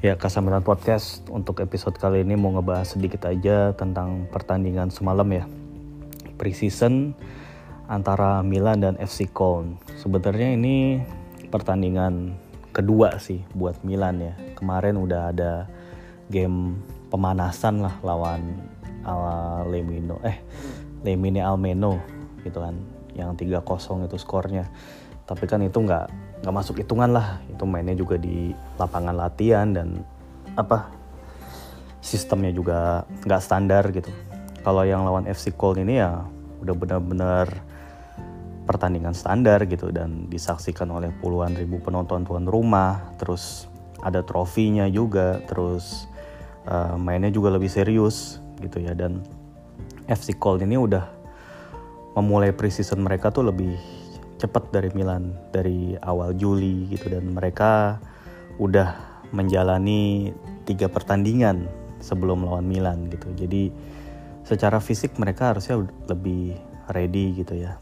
Ya, Kasamilan Podcast untuk episode kali ini mau ngebahas sedikit aja tentang pertandingan semalam ya. Pre-season antara Milan dan FC Köln. Sebenarnya ini pertandingan kedua sih buat Milan ya. Kemarin udah ada game pemanasan lah lawan Al Lemino eh Lemine Almeno gitu kan yang 3-0 itu skornya tapi kan itu nggak nggak masuk hitungan lah. Itu mainnya juga di lapangan latihan dan apa sistemnya juga nggak standar gitu. Kalau yang lawan FC Köln ini ya udah benar-benar pertandingan standar gitu dan disaksikan oleh puluhan ribu penonton tuan rumah. Terus ada trofinya juga terus uh, mainnya juga lebih serius gitu ya. Dan FC Köln ini udah memulai preseason mereka tuh lebih cepat dari Milan dari awal Juli gitu. Dan mereka udah menjalani tiga pertandingan sebelum lawan Milan gitu. Jadi secara fisik mereka harusnya lebih ready gitu ya.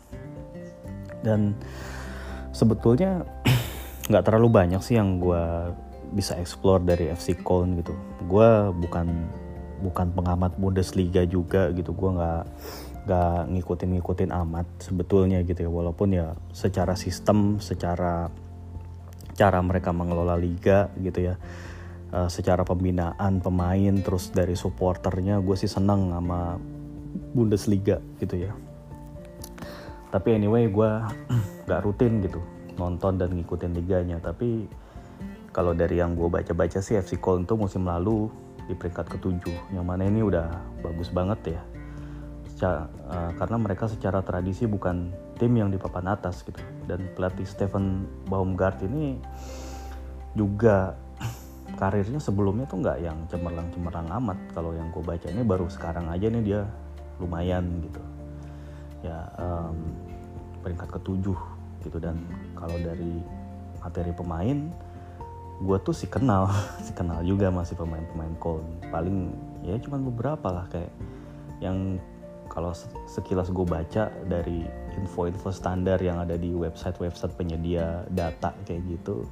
Dan sebetulnya nggak terlalu banyak sih yang gue bisa explore dari FC Köln gitu. Gue bukan bukan pengamat Bundesliga juga gitu. Gue nggak gak ngikutin-ngikutin amat sebetulnya gitu ya. Walaupun ya secara sistem secara cara mereka mengelola liga gitu ya uh, secara pembinaan pemain terus dari supporternya gue sih seneng sama Bundesliga gitu ya. Tapi anyway gue gak rutin gitu nonton dan ngikutin liganya. Tapi kalau dari yang gue baca-baca sih FC Köln tuh musim lalu di peringkat ketujuh. Yang mana ini udah bagus banget ya uh, karena mereka secara tradisi bukan tim yang di papan atas gitu. Dan pelatih Stephen Baumgart ini juga karirnya sebelumnya tuh nggak yang cemerlang-cemerlang amat. Kalau yang gue baca ini baru sekarang aja nih dia lumayan gitu. Ya um, peringkat ketujuh gitu. Dan kalau dari materi pemain gue tuh sih kenal sih kenal juga masih pemain-pemain Köln paling ya cuma beberapa lah kayak yang kalau sekilas gue baca dari info-info standar yang ada di website-website penyedia data kayak gitu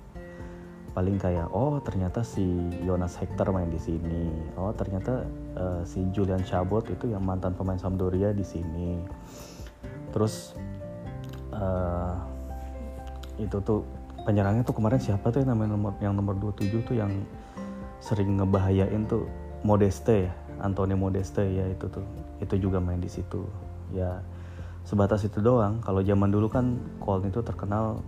paling kayak oh ternyata si Jonas Hector main di sini. Oh ternyata uh, si Julian Chabot itu yang mantan pemain Sampdoria di sini. Terus uh, itu tuh penyerangnya tuh kemarin siapa tuh yang nomor yang nomor 27 tuh yang sering ngebahayain tuh Modeste ya Antonio Modeste ya itu tuh. Itu juga main di situ. Ya sebatas itu doang. Kalau zaman dulu kan Colin itu terkenal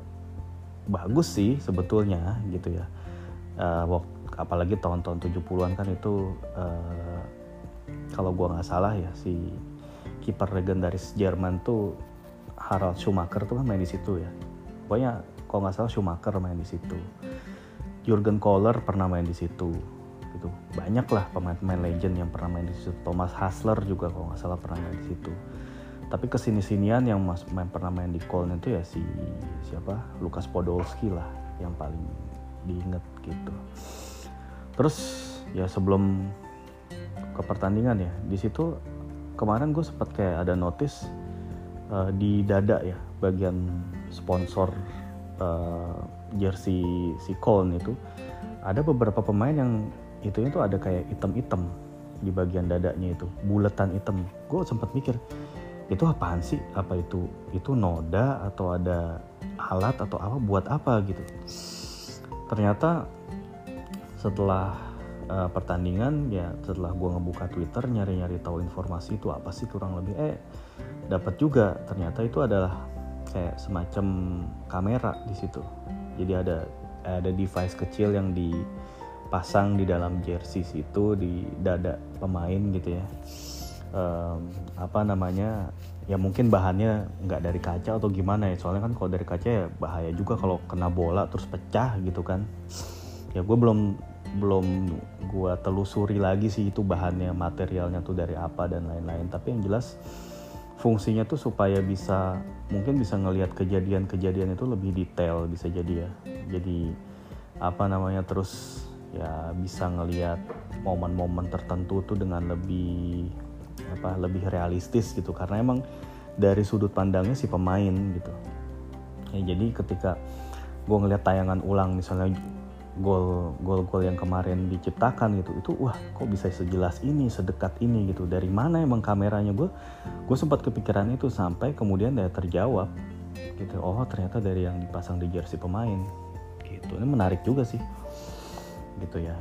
bagus sih sebetulnya gitu ya. Uh, apalagi tahun-tahun 70-an kan itu uh, kalau gua nggak salah ya si kiper legendaris Jerman tuh Harald Schumacher tuh kan main di situ ya. Pokoknya kalau nggak salah Schumacher main di situ. Jurgen Kohler pernah main di situ gitu. Banyak lah pemain-pemain legend yang pernah main di situ. Thomas Hassler juga kalau nggak salah pernah main di situ. Tapi ke sini-sinian yang mas main pernah main di Köln itu ya si siapa? Lukas Podolski lah yang paling diinget gitu. Terus ya sebelum ke pertandingan ya di situ kemarin gue sempat kayak ada notice uh, di dada ya bagian sponsor uh, jersey si Köln itu. Ada beberapa pemain yang itu itu ada kayak item-item di bagian dadanya itu buletan hitam gue sempat mikir itu apaan sih? Apa itu itu noda atau ada alat atau apa? Buat apa? Gitu. Ternyata setelah uh, pertandingan ya setelah gue ngebuka twitter nyari-nyari tahu informasi itu apa sih kurang lebih eh dapat juga. Ternyata itu adalah kayak semacam kamera di situ. Jadi ada ada device kecil yang di pasang di dalam jersey itu di dada pemain gitu ya. Um, apa namanya ya mungkin bahannya nggak dari kaca atau gimana ya. Soalnya kan kalau dari kaca ya bahaya juga kalau kena bola terus pecah gitu kan. Ya gue belum belum gue telusuri lagi sih itu bahannya materialnya tuh dari apa dan lain-lain. Tapi yang jelas fungsinya tuh supaya bisa mungkin bisa ngelihat kejadian-kejadian itu lebih detail bisa jadi ya. Jadi apa namanya terus ya bisa ngelihat momen-momen tertentu tuh dengan lebih apa lebih realistis gitu. Karena emang dari sudut pandangnya si pemain gitu. Ya jadi ketika gue ngeliat tayangan ulang misalnya gol gol gol yang kemarin diciptakan gitu itu wah kok bisa sejelas ini sedekat ini gitu. Dari mana emang kameranya? Gue gue sempat kepikiran itu sampai kemudian dia terjawab gitu. Oh ternyata dari yang dipasang di jersey pemain. Gitu. Ini menarik juga sih gitu ya.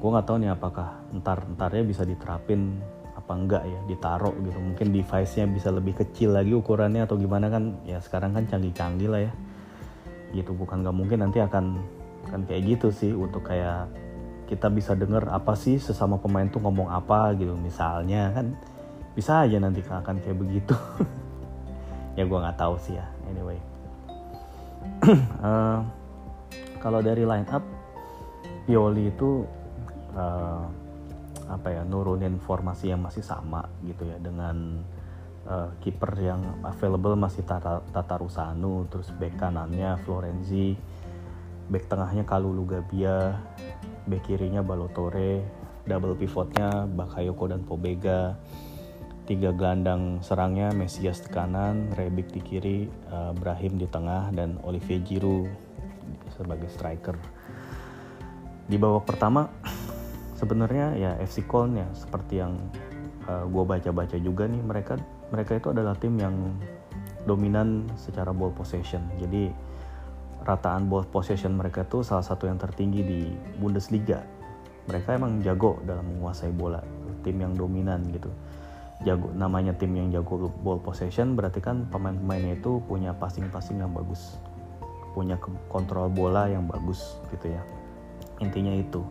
Gue nggak tahu nih apakah ntar entarnya bisa diterapin apa enggak ya ditaruh gitu. Mungkin device-nya bisa lebih kecil lagi ukurannya atau gimana kan. Ya sekarang kan canggih-canggih lah ya. Gitu bukan nggak mungkin nanti akan kan kayak gitu sih untuk kayak kita bisa denger apa sih sesama pemain tuh ngomong apa gitu. Misalnya kan bisa aja nanti akan kayak begitu. Ya gue nggak tahu sih ya anyway. Uh, kalau dari line up Pioli itu uh, apa ya nurunin formasi yang masih sama gitu ya dengan uh, kiper yang available masih Tata, Tata Rusanu terus back kanannya Florenzi back tengahnya Kalulu Gabia back kirinya Balotore double pivotnya Bakayoko dan Pobega tiga gelandang serangnya Mesias di kanan Rebic di kiri uh, Brahim di tengah dan Olivier Giroud sebagai striker di babak pertama sebenarnya ya FC Köln ya seperti yang uh, eh, gue baca-baca juga nih mereka mereka itu adalah tim yang dominan secara ball possession. Jadi rataan ball possession mereka tuh salah satu yang tertinggi di Bundesliga. Mereka emang jago dalam menguasai bola tim yang dominan gitu. Jago namanya tim yang jago ball possession berarti kan pemain-pemainnya itu punya passing-passing yang bagus punya kontrol bola yang bagus gitu ya intinya itu.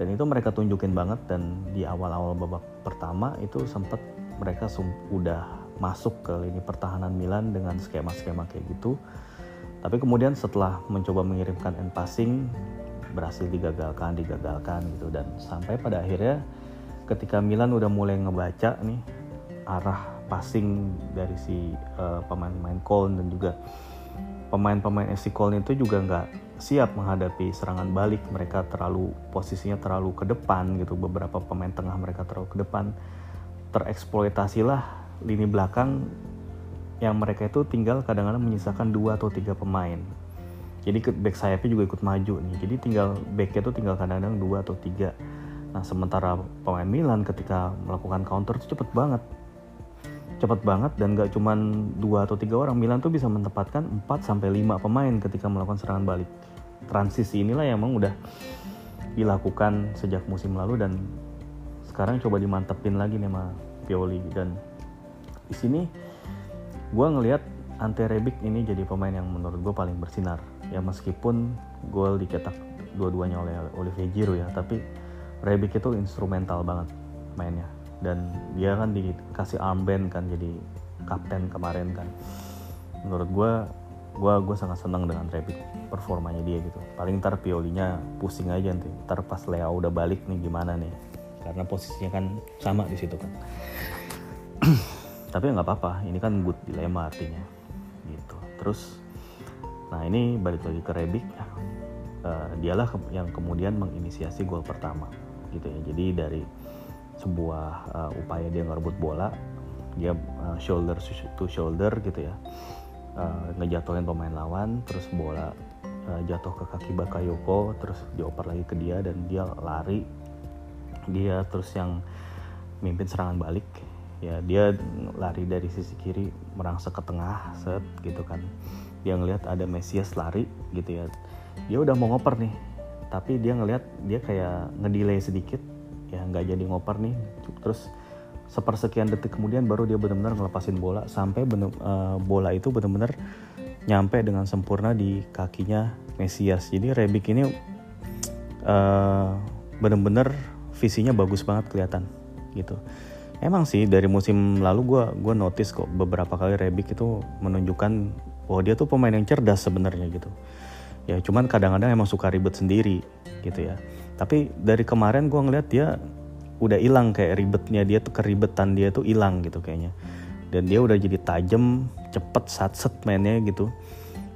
Dan itu mereka tunjukin banget dan di awal-awal babak pertama itu sempat mereka udah masuk ke lini pertahanan Milan dengan skema-skema kayak gitu. Tapi kemudian setelah mencoba mengirimkan end passing berhasil digagalkan digagalkan gitu. Dan sampai pada akhirnya ketika Milan udah mulai ngebaca nih arah passing dari si uh, pemain-pemain Koln dan juga pemain-pemain FC Köln itu juga nggak siap menghadapi serangan balik. Mereka terlalu posisinya terlalu ke depan gitu. Beberapa pemain tengah mereka terlalu ke depan. Tereksploitasilah lini belakang yang mereka itu tinggal kadang-kadang menyisakan dua atau tiga pemain. Jadi back sayapnya juga ikut maju nih. Jadi tinggal backnya itu tinggal kadang-kadang dua atau tiga. Nah sementara pemain Milan ketika melakukan counter itu cepet banget cepat banget dan gak cuman dua atau tiga orang. Milan tuh bisa menempatkan 4 sampai lima pemain ketika melakukan serangan balik. Transisi inilah yang memang udah dilakukan sejak musim lalu dan sekarang coba dimantepin lagi nih sama Pioli. Dan di sini gue ngelihat Ante Rebic ini jadi pemain yang menurut gue paling bersinar. Ya meskipun gol dicetak dua-duanya oleh Olivier Giroud ya tapi Rebic itu instrumental banget mainnya dan dia kan dikasih armband kan jadi kapten kemarin kan. Menurut gue gue gue sangat senang dengan Rebic performanya dia gitu. Paling ntar Piolinya pusing aja nanti. Ntar pas Leo udah balik nih gimana nih? Karena posisinya kan sama di situ kan. Tapi nggak apa-apa ini kan good dilema artinya gitu. Terus nah ini balik lagi ke Rebic. Uh, dialah yang kemudian menginisiasi gol pertama gitu ya. Jadi dari sebuah uh, upaya dia ngerebut bola. Dia uh, shoulder to shoulder gitu ya. Uh, ngejatuhin pemain lawan terus bola uh, jatuh ke kaki Bakayoko terus dioper lagi ke dia dan dia lari. Dia terus yang mimpin serangan balik. Ya dia lari dari sisi kiri merangsek ke tengah set gitu kan. Dia ngelihat ada Mesias lari gitu ya. Dia udah mau ngoper nih tapi dia ngelihat dia kayak ngedelay sedikit ya nggak jadi ngoper nih. Terus sepersekian detik kemudian baru dia benar-benar ngelepasin bola. Sampai bener, uh, bola itu benar-benar nyampe dengan sempurna di kakinya Mesias jadi Rebic ini uh, benar-benar visinya bagus banget kelihatan gitu. Emang sih dari musim lalu gue gue notice kok beberapa kali Rebic itu menunjukkan bahwa dia tuh pemain yang cerdas sebenarnya gitu. Ya cuman kadang-kadang emang suka ribet sendiri gitu ya tapi dari kemarin gue ngeliat dia udah hilang kayak ribetnya dia tuh keribetan dia tuh hilang gitu kayaknya. Dan dia udah jadi tajam cepet satset mainnya gitu.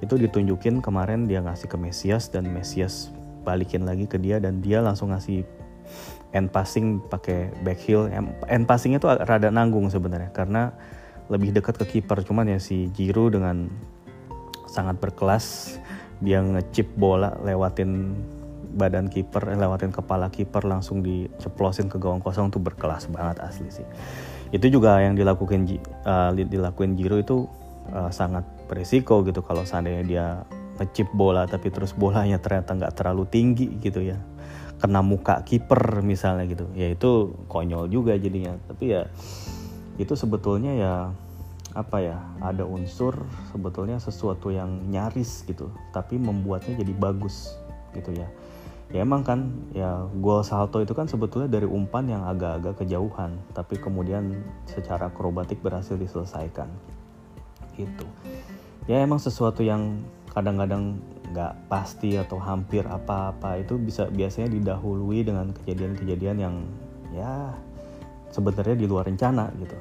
Itu ditunjukin kemarin dia ngasih ke Mesias dan Mesias balikin lagi ke dia dan dia langsung ngasih end passing pakai back heel. End passingnya tuh rada nanggung sebenarnya karena lebih dekat ke kiper. Cuman ya si Giroud dengan sangat berkelas dia ngechip bola lewatin badan kiper eh, lewatin kepala kiper langsung diceplosin ke gawang kosong tuh berkelas banget asli sih. Itu juga yang dilakukan uh, dilakuin Jiro itu uh, sangat berisiko gitu kalau seandainya dia ngechip bola tapi terus bolanya ternyata nggak terlalu tinggi gitu ya. Kena muka kiper misalnya gitu. Ya itu konyol juga jadinya. Tapi ya itu sebetulnya ya apa ya ada unsur sebetulnya sesuatu yang nyaris gitu. Tapi membuatnya jadi bagus gitu ya ya emang kan ya gol salto itu kan sebetulnya dari umpan yang agak-agak kejauhan tapi kemudian secara akrobatik berhasil diselesaikan. Gitu. Ya emang sesuatu yang kadang-kadang nggak pasti atau hampir apa-apa itu bisa biasanya didahului dengan kejadian-kejadian yang ya sebenarnya di luar rencana gitu.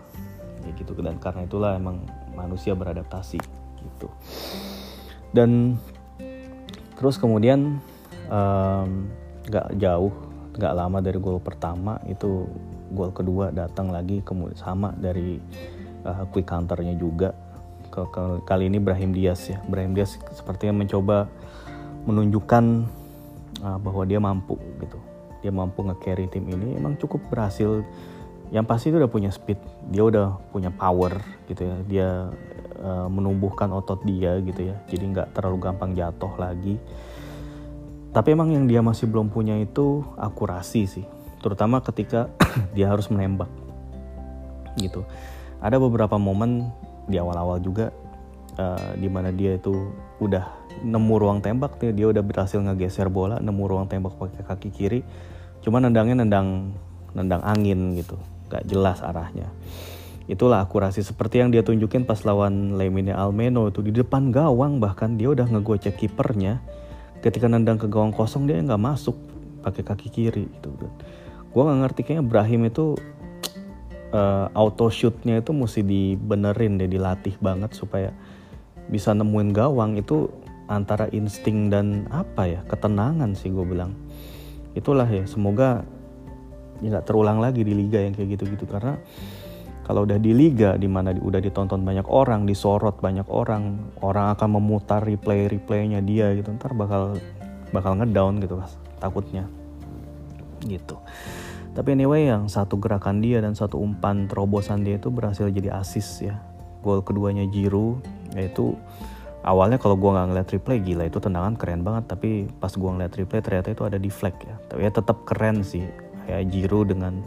Ya gitu. Dan karena itulah emang manusia beradaptasi gitu. Dan terus kemudian um, jauh nggak lama dari gol pertama itu gol kedua datang lagi kemudian sama dari uh, quick counternya juga. Ke, kali ini Brahim Diaz ya. Brahim Diaz sepertinya mencoba menunjukkan uh, bahwa dia mampu gitu. Dia mampu nge-carry tim ini. Emang cukup berhasil. Yang pasti itu udah punya speed. Dia udah punya power gitu ya. Dia uh, menumbuhkan otot dia gitu ya. Jadi nggak terlalu gampang jatuh lagi tapi emang yang dia masih belum punya itu akurasi sih. Terutama ketika dia harus menembak. Gitu. Ada beberapa momen di awal-awal juga uh, di mana dia itu udah nemu ruang tembak dia, dia udah berhasil ngegeser bola nemu ruang tembak pakai kaki kiri. Cuma nendangnya nendang nendang angin gitu. Gak jelas arahnya. Itulah akurasi seperti yang dia tunjukin pas lawan Lemine Almeno itu di depan gawang. Bahkan dia udah ngegocek kipernya ketika nendang ke gawang kosong dia nggak masuk pakai kaki kiri gitu gue nggak ngerti kayaknya Brahim itu uh, auto shootnya itu mesti dibenerin deh dilatih banget supaya bisa nemuin gawang. Itu antara insting dan apa ya ketenangan sih gue bilang. Itulah ya semoga ya nggak terulang lagi di liga yang kayak gitu-gitu. Karena kalau udah di liga di mana udah ditonton banyak orang, disorot banyak orang, orang akan memutar replay replaynya dia gitu, ntar bakal bakal ngedown gitu mas, takutnya gitu. Tapi anyway yang satu gerakan dia dan satu umpan terobosan dia itu berhasil jadi asis ya. Gol keduanya Jiru yaitu awalnya kalau gue nggak ngeliat replay gila itu tendangan keren banget tapi pas gue ngeliat replay ternyata itu ada deflect ya tapi ya tetap keren sih kayak Jiro dengan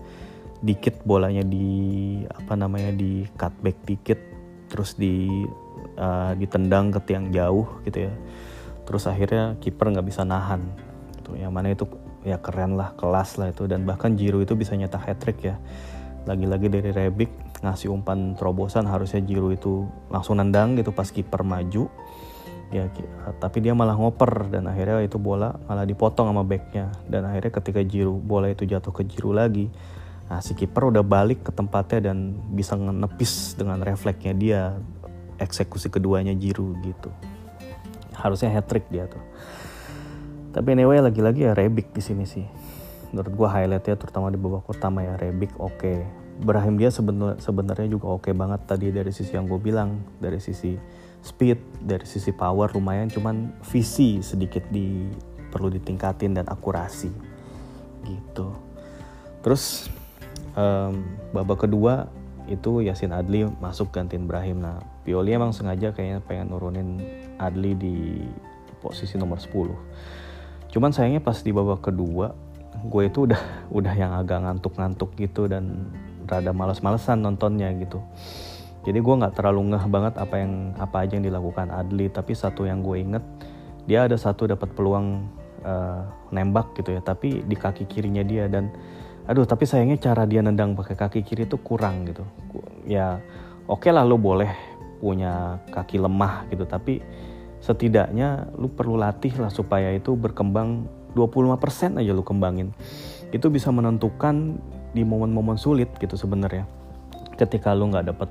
dikit bolanya di apa namanya di cutback dikit terus di uh, ditendang ke tiang jauh gitu ya. Terus akhirnya kiper nggak bisa nahan gitu. Yang mana itu ya keren lah kelas lah itu. Dan bahkan Jiro itu bisa nyetak hat trick ya. Lagi-lagi dari Rebic ngasih umpan terobosan harusnya Jiro itu langsung nendang gitu pas kiper maju. Ya tapi dia malah ngoper dan akhirnya itu bola malah dipotong sama backnya. Dan akhirnya ketika Jiru bola itu jatuh ke Jiru lagi nah si kiper udah balik ke tempatnya dan bisa nepis dengan refleksnya dia eksekusi keduanya Jiru gitu. Harusnya hat trick dia tuh. Tapi anyway lagi-lagi ya Rebic di sini sih. Menurut gua highlightnya terutama di babak pertama ya Rebic oke. Okay. Brahim dia sebenarnya juga oke okay banget tadi dari sisi yang gue bilang dari sisi speed dari sisi power lumayan cuman visi sedikit di perlu ditingkatin dan akurasi. Gitu. Terus um, babak kedua itu Yasin Adli masuk gantiin Brahim nah Pioli emang sengaja kayaknya pengen nurunin Adli di posisi nomor 10 cuman sayangnya pas di babak kedua gue itu udah udah yang agak ngantuk-ngantuk gitu dan rada males-malesan nontonnya gitu. Jadi gue nggak terlalu ngeh banget apa yang apa aja yang dilakukan Adli. Tapi satu yang gue inget dia ada satu dapat peluang uh, nembak gitu ya tapi di kaki kirinya dia. Dan aduh tapi sayangnya cara dia nendang pakai kaki kiri itu kurang gitu. Ya oke okay lah lo boleh punya kaki lemah gitu tapi setidaknya lu perlu latih lah supaya itu berkembang 25% aja lu kembangin. Itu bisa menentukan di momen-momen sulit gitu sebenarnya. Ketika lu nggak dapet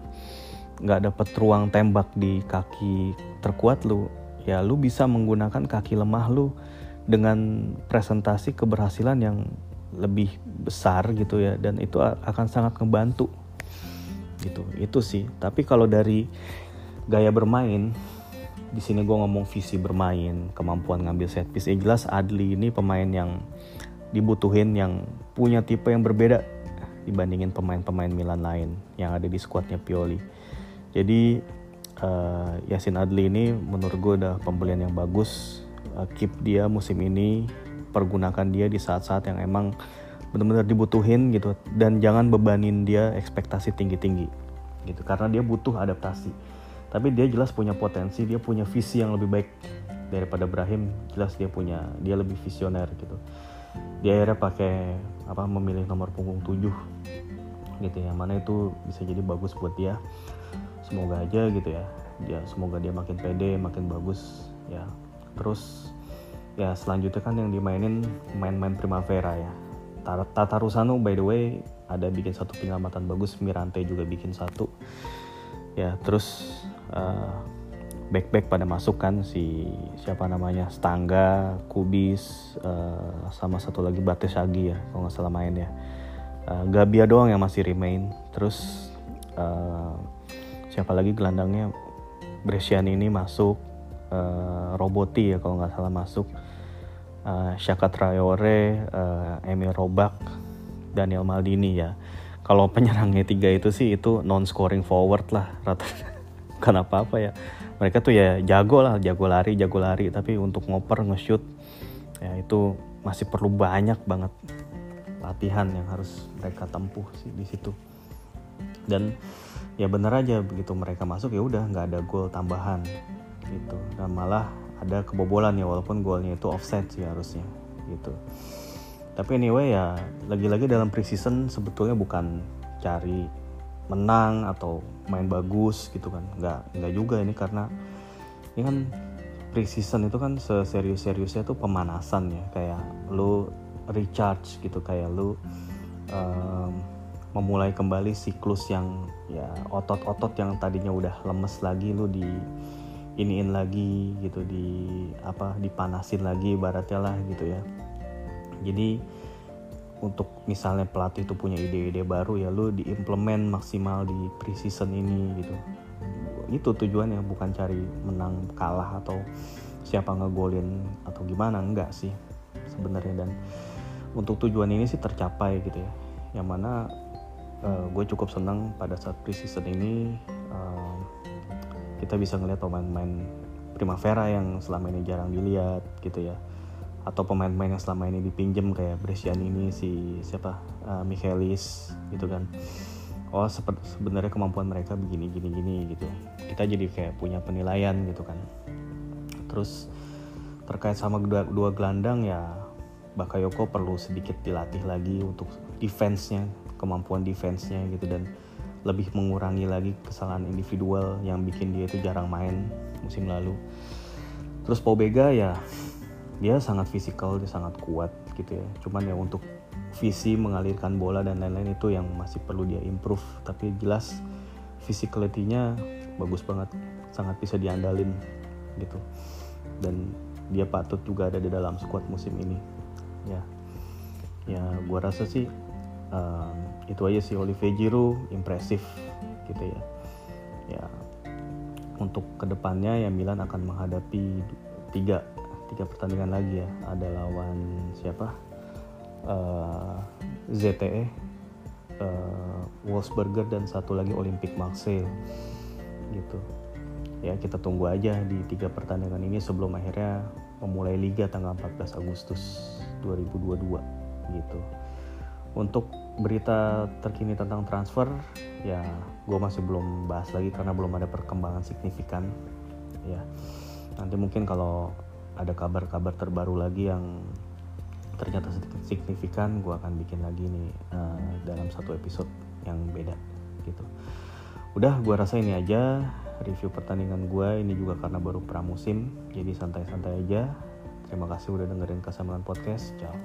nggak dapet ruang tembak di kaki terkuat lu ya lu bisa menggunakan kaki lemah lu dengan presentasi keberhasilan yang lebih besar gitu ya dan itu akan sangat membantu gitu. Itu sih. Tapi kalau dari gaya bermain di sini gue ngomong visi bermain kemampuan ngambil set piece yang jelas Adli ini pemain yang dibutuhin yang punya tipe yang berbeda dibandingin pemain-pemain Milan lain yang ada di skuadnya Pioli. Jadi uh, Yasin Adli ini menurut gue udah pembelian yang bagus. Uh, keep dia musim ini pergunakan dia di saat-saat yang emang benar-benar dibutuhin gitu. Dan jangan bebanin dia ekspektasi tinggi-tinggi gitu. Karena dia butuh adaptasi. Tapi dia jelas punya potensi dia punya visi yang lebih baik daripada Brahim. Jelas dia punya dia lebih visioner gitu. Dia akhirnya pakai apa memilih nomor punggung 7 gitu ya. Mana itu bisa jadi bagus buat dia. Semoga aja gitu ya. Dia semoga dia makin pede makin bagus ya. Terus ya selanjutnya kan yang dimainin main-main Primavera ya. Tata Rusano by the way ada bikin satu penyelamatan bagus Mirante juga bikin satu. Ya terus uh, back back pada masuk kan si siapa namanya Stangga Kubis uh, sama satu lagi Batesagi ya kalau nggak salah main ya. Uh, Gabia doang yang masih remain. Terus uh, siapa lagi gelandangnya? Bresciani ini masuk. Uh, Roboti ya kalau nggak salah masuk uh, Shaka Traore, uh, Emil Robak, Daniel Maldini ya. Kalau penyerangnya tiga itu sih itu non scoring forward lah rata. Kenapa apa ya? Mereka tuh ya jago lah, jago lari, jago lari. Tapi untuk ngoper, nge-shoot, ya itu masih perlu banyak banget latihan yang harus mereka tempuh sih di situ. Dan ya bener aja begitu mereka masuk ya udah nggak ada gol tambahan gitu dan malah ada kebobolan ya walaupun golnya itu offset sih harusnya gitu. Tapi anyway ya lagi-lagi dalam preseason sebetulnya bukan cari menang atau main bagus gitu kan. Nggak nggak juga ini karena ini kan preseason itu kan seserius-seriusnya tuh pemanasan ya. Kayak lu recharge gitu kayak lu um, memulai kembali siklus yang ya otot-otot yang tadinya udah lemes lagi lu di iniin lagi gitu di apa dipanasin lagi baratnya lah gitu ya. Jadi untuk misalnya pelatih itu punya ide-ide baru ya lu diimplement maksimal di preseason ini gitu. Itu tujuannya bukan cari menang kalah atau siapa ngegolin atau gimana enggak sih sebenarnya. Dan untuk tujuan ini sih tercapai gitu ya. Yang mana uh, eh, gue cukup senang pada saat preseason ini kita bisa ngeliat pemain-pemain Primavera yang selama ini jarang dilihat gitu ya. Atau pemain-pemain yang selama ini dipinjem kayak Brescian ini si siapa? Uh, Michaelis gitu kan. Oh sebenarnya kemampuan mereka begini gini gini gitu. Kita jadi kayak punya penilaian gitu kan. Terus terkait sama dua, dua gelandang ya Bakayoko perlu sedikit dilatih lagi untuk defense-nya kemampuan defense-nya gitu. Dan lebih mengurangi lagi kesalahan individual yang bikin dia itu jarang main musim lalu. Terus Pobega ya dia sangat fisikal, dia sangat kuat gitu ya. Cuman ya untuk visi mengalirkan bola dan lain-lain itu yang masih perlu dia improve. Tapi jelas physicality-nya bagus banget, sangat bisa diandalin gitu. Dan dia patut juga ada di dalam squad musim ini. Ya, ya gua rasa sih um, itu aja sih Olivier Giroud impresif gitu ya. Ya untuk ke depannya ya Milan akan menghadapi tiga tiga pertandingan lagi ya. Ada lawan siapa? Uh, eh, ZTE uh, Wolfsberger dan satu lagi Olympic Marseille gitu. Ya kita tunggu aja di tiga pertandingan ini sebelum akhirnya memulai liga tanggal 14 Agustus 2022 gitu untuk berita terkini tentang transfer ya gue masih belum bahas lagi karena belum ada perkembangan signifikan. Ya nanti mungkin kalau ada kabar-kabar terbaru lagi yang ternyata signifikan gue akan bikin lagi nih uh, dalam satu episode yang beda gitu. Udah gue rasa ini aja review pertandingan gue ini juga karena baru pramusim jadi santai-santai aja. Terima kasih udah dengerin Kasamaran Podcast. Ciao